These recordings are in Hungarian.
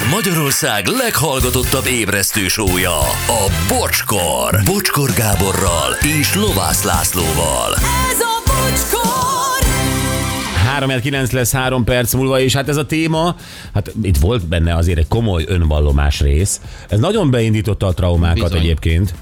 Ez Magyarország leghallgatottabb ébresztő sója, a Bocskor. Bocskor Gáborral és Lovász Lászlóval. Ez a bocskor! 3 lesz három perc múlva, és hát ez a téma, hát itt volt benne azért egy komoly önvallomás rész. Ez nagyon beindította a traumákat Bizony. egyébként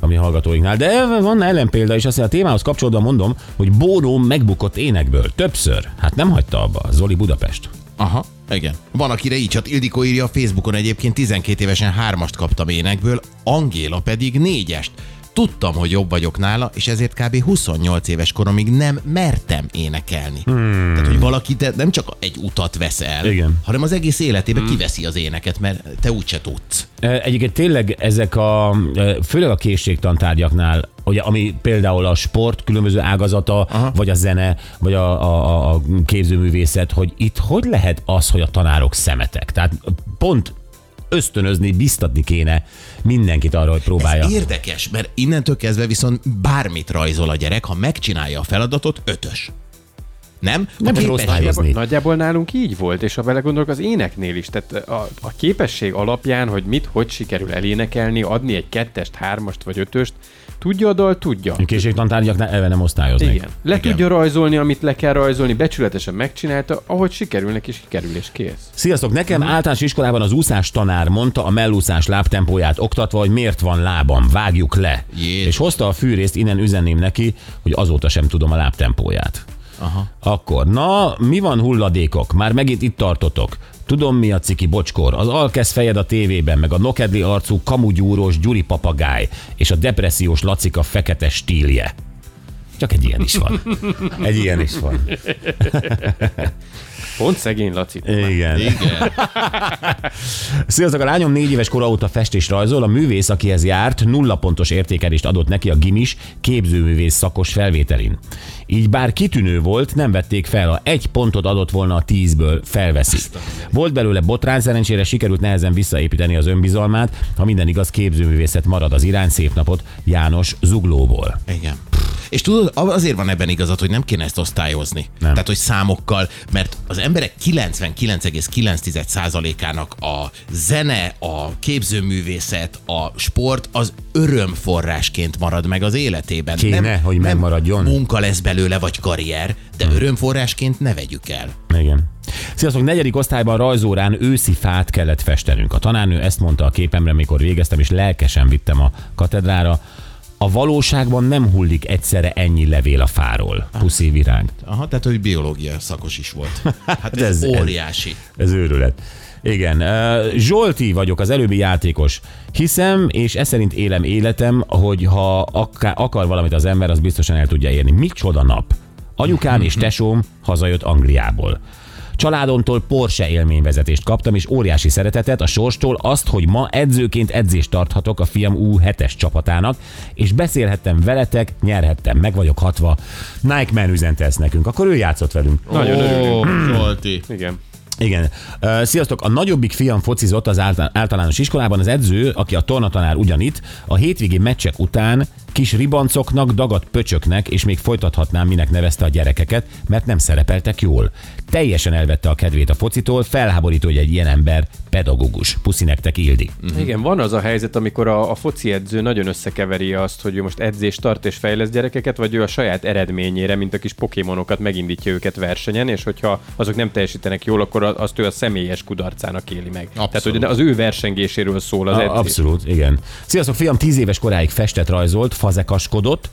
a mi hallgatóinknál. De van ellenpélda is, azt a témához kapcsolódva mondom, hogy Bono megbukott énekből többször. Hát nem hagyta abba, Zoli Budapest. Aha, igen. Van, akire így csat. Ildikó írja a Facebookon egyébként 12 évesen hármast kaptam énekből, Angéla pedig négyest. Tudtam, hogy jobb vagyok nála, és ezért kb. 28 éves koromig nem mertem énekelni. Hmm. Tehát, hogy valaki te nem csak egy utat vesz el, Igen. hanem az egész életébe hmm. kiveszi az éneket, mert te úgyse tudsz. E, Egyébként tényleg ezek a, e, főleg a készségtantárgyaknál, ugye, ami például a sport különböző ágazata, Aha. vagy a zene, vagy a, a, a képzőművészet, hogy itt hogy lehet az, hogy a tanárok szemetek? Tehát pont ösztönözni, biztatni kéne mindenkit arra, hogy próbálja. Ez érdekes, mert innentől kezdve viszont bármit rajzol a gyerek, ha megcsinálja a feladatot, ötös. Nem? Nem kell osztályozni. Nagyjából, nagyjából nálunk így volt, és ha belegondolok az éneknél is, tehát a, a képesség alapján, hogy mit, hogy sikerül elénekelni, adni egy kettest, hármast vagy ötöst, tudja a dal, tudja. A készségtantárgyaknál eleve nem osztályoznak. Igen. Le Igen. tudja rajzolni, amit le kell rajzolni, becsületesen megcsinálta, ahogy sikerül neki, sikerül és kész. Sziasztok! Nekem általános iskolában az úszás tanár mondta a mellúszás lábtempóját oktatva, hogy miért van lábam, vágjuk le. Jézus. És hozta a fűrészt, innen üzenném neki, hogy azóta sem tudom a lábtempóját. Aha. Akkor, na, mi van hulladékok? Már megint itt tartotok. Tudom mi a ciki bocskor. Az alkesz fejed a tévében, meg a nokedli arcú kamugyúrós Gyuri papagáj, és a depressziós Lacika fekete stílje. Csak egy ilyen is van. Egy ilyen is van. Pont szegény Laci. Igen. Igen. Sziasztok, a lányom négy éves kora óta festés rajzol, a művész, akihez járt, nulla pontos értékelést adott neki a gimis képzőművész szakos felvételin. Így bár kitűnő volt, nem vették fel, ha egy pontot adott volna a tízből, felveszik. Volt belőle botrány, szerencsére sikerült nehezen visszaépíteni az önbizalmát, ha minden igaz, képzőművészet marad az irány, szép napot János Zuglóból. Igen. És tudod, azért van ebben igazad, hogy nem kéne ezt osztályozni. Nem. Tehát, hogy számokkal, mert az emberek 99,9%-ának a zene, a képzőművészet, a sport az örömforrásként marad meg az életében. Kéne, hogy megmaradjon. Nem munka lesz belőle, vagy karrier, de örömforrásként ne vegyük el. Igen. Sziasztok, negyedik osztályban rajzórán őszi fát kellett festenünk. A tanárnő ezt mondta a képemre, mikor végeztem, és lelkesen vittem a katedrára. A valóságban nem hullik egyszerre ennyi levél a fáról. Puszi virág. Aha, tehát, hogy biológia szakos is volt. Hát ez, Ez- ez ez- óriási. Ez őrület. Igen. Zsolti vagyok, az előbbi játékos. Hiszem, és ez szerint élem életem, hogy ha akar valamit az ember, az biztosan el tudja érni. Micsoda nap. Anyukám és tesóm hazajött Angliából. Családomtól Porsche élményvezetést kaptam, és óriási szeretetet a sorstól azt, hogy ma edzőként edzést tarthatok a fiam U7-es csapatának, és beszélhettem veletek, nyerhettem, meg vagyok hatva. Nike Man üzente ezt nekünk, akkor ő játszott velünk. Nagyon örülünk. Zsolti. Igen. Igen. Sziasztok! A nagyobbik fiam focizott az által- általános iskolában. Az edző, aki a tornatanár ugyanitt, a hétvégi meccsek után kis ribancoknak, dagadt pöcsöknek, és még folytathatnám, minek nevezte a gyerekeket, mert nem szerepeltek jól. Teljesen elvette a kedvét a focitól, felháborító, hogy egy ilyen ember pedagógus. Puszi nektek, Ildi. Igen, van az a helyzet, amikor a, a foci edző nagyon összekeveri azt, hogy ő most edzést tart és fejlesz gyerekeket, vagy ő a saját eredményére, mint a kis pokémonokat megindítja őket versenyen, és hogyha azok nem teljesítenek jól, akkor azt ő a személyes kudarcának éli meg. Tehát, hogy az ő versengéséről szól az A, edzés. abszolút, igen. Sziasztok, fiam, tíz éves koráig festet rajzolt, fazekaskodott,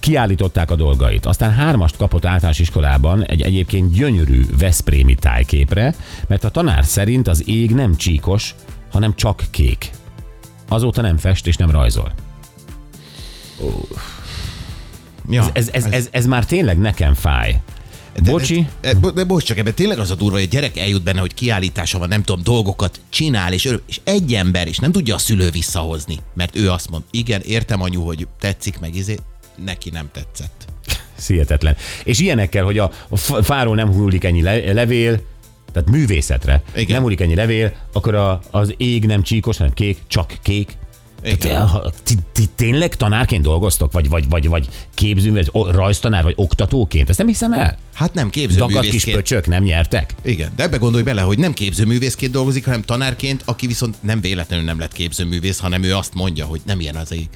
kiállították a dolgait. Aztán hármast kapott általános iskolában egy egyébként gyönyörű Veszprémi tájképre, mert a tanár szerint az ég nem csíkos, hanem csak kék. Azóta nem fest és nem rajzol. Ja, Ez, ez, ez, ez már tényleg nekem fáj. De- Bocsi? De, de, de bocs, csak ebben tényleg az a durva, hogy a gyerek eljut benne, hogy kiállítása van, nem tudom, dolgokat csinál, és, örül, és egy ember is nem tudja a szülő visszahozni, mert ő azt mond, igen, értem anyu, hogy tetszik meg, izé, neki nem tetszett. Hihetetlen. És ilyenekkel, hogy a fáról nem hullik ennyi le- levél, tehát művészetre Igen. nem hullik ennyi levél, akkor a, az ég nem csíkos, hanem kék, csak kék. Ha- ti, ti, tényleg tanárként dolgoztok? Vagy, vagy, vagy, vagy képzőművész, rajztanár, vagy oktatóként? Ezt nem hiszem el. Hát nem Dagat kis képzőművészként. pöcsök, nem nyertek? Igen, de ebbe gondolj bele, hogy nem képzőművészként dolgozik, hanem tanárként, aki viszont nem véletlenül nem lett képzőművész, hanem ő azt mondja, hogy nem ilyen az ég.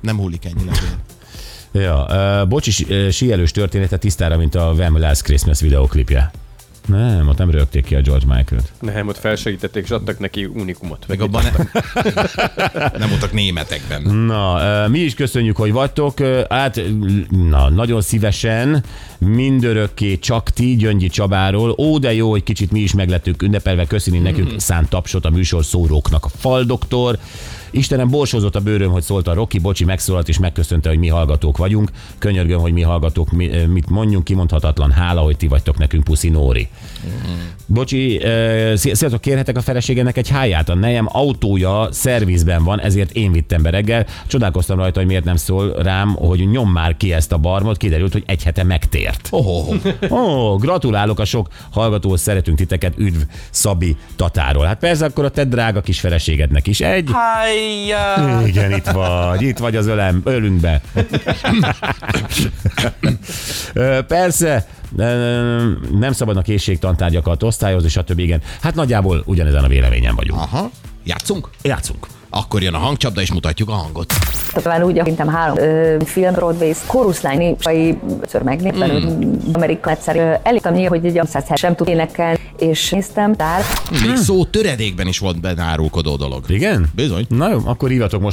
Nem hullik ennyi levél. Ja, uh, bocsi, síelős története tisztára, mint a When Last Christmas videoklipje. Nem, ott nem rögték ki a George Michael-t. Nem, ott felsegítették, és adtak neki unikumot. Meg abban ne... nem voltak németekben. Na, mi is köszönjük, hogy vagytok. Hát, na, nagyon szívesen, mindörökké csak ti, Gyöngyi Csabáról. Ó, de jó, hogy kicsit mi is meglettük ünnepelve. Köszöni nekünk szánt tapsot a műsor szóróknak a faldoktor. Istenem, borsozott a bőröm, hogy szólt a Roki, bocsi, megszólalt és megköszönte, hogy mi hallgatók vagyunk. Könyörgöm, hogy mi hallgatók, mi, ö, mit mondjunk, kimondhatatlan hála, hogy ti vagytok nekünk, puszi Nóri. Bocsi, ö, szia- sziasztok, kérhetek a feleségenek egy háját? A nejem autója szervizben van, ezért én vittem be reggel. Csodálkoztam rajta, hogy miért nem szól rám, hogy nyom már ki ezt a barmot. Kiderült, hogy egy hete megtért. Oh, oh, oh. Gratulálok a sok hallgatóhoz, szeretünk titeket, üdv Szabi Tatáról. Hát persze akkor a te drága kis feleségednek is egy. Hájjá! Igen, itt vagy, itt vagy az ölem, ölünkbe. Persze, nem szabad a készségtantárgyakat osztályozni, stb. Igen. Hát nagyjából ugyanezen a véleményen vagyunk. Aha, játszunk? Játszunk. Akkor jön a hangcsapda, és mutatjuk a hangot. Talán úgy, akintem három ö, film, Broadway, Chorus Line, népsai, ötször megnépben, mm. Amerika egyszer. Ö, nyilván, hogy egy 100 sem tud énekelni, és néztem, tár. Még szó töredékben is volt benne árulkodó dolog. Igen? Bizony. Na jó, akkor hívatok most